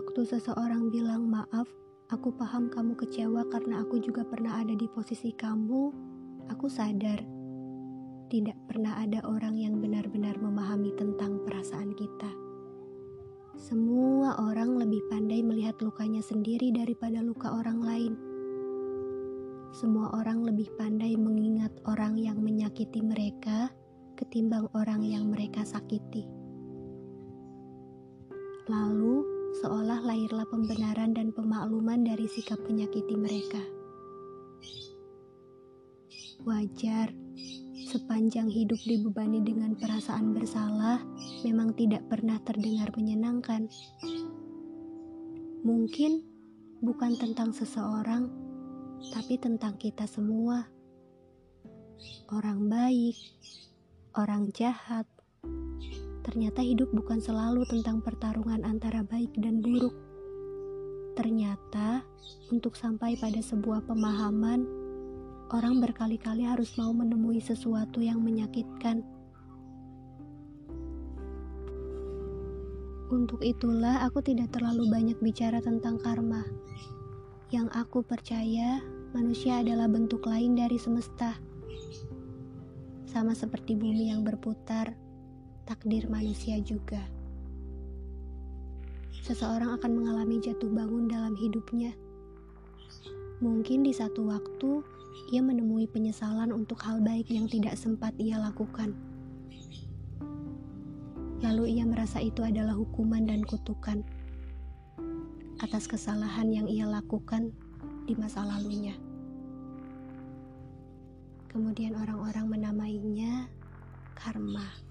Waktu seseorang bilang maaf, aku paham kamu kecewa karena aku juga pernah ada di posisi kamu, aku sadar. Tidak pernah ada orang yang benar-benar memahami tentang perasaan kita. Semua orang lebih pandai melihat lukanya sendiri daripada luka orang lain. Semua orang lebih pandai mengingat orang yang menyakiti mereka ketimbang orang yang mereka sakiti. Lalu, seolah lahirlah pembenaran dan pemakluman dari sikap menyakiti mereka. Wajar, sepanjang hidup dibebani dengan perasaan bersalah, memang tidak pernah terdengar menyenangkan. Mungkin bukan tentang seseorang, tapi tentang kita semua. Orang baik, orang jahat, Ternyata hidup bukan selalu tentang pertarungan antara baik dan buruk. Ternyata, untuk sampai pada sebuah pemahaman, orang berkali-kali harus mau menemui sesuatu yang menyakitkan. Untuk itulah, aku tidak terlalu banyak bicara tentang karma. Yang aku percaya, manusia adalah bentuk lain dari semesta, sama seperti bumi yang berputar takdir manusia juga. Seseorang akan mengalami jatuh bangun dalam hidupnya. Mungkin di satu waktu ia menemui penyesalan untuk hal baik yang tidak sempat ia lakukan. Lalu ia merasa itu adalah hukuman dan kutukan atas kesalahan yang ia lakukan di masa lalunya. Kemudian orang-orang menamainya karma.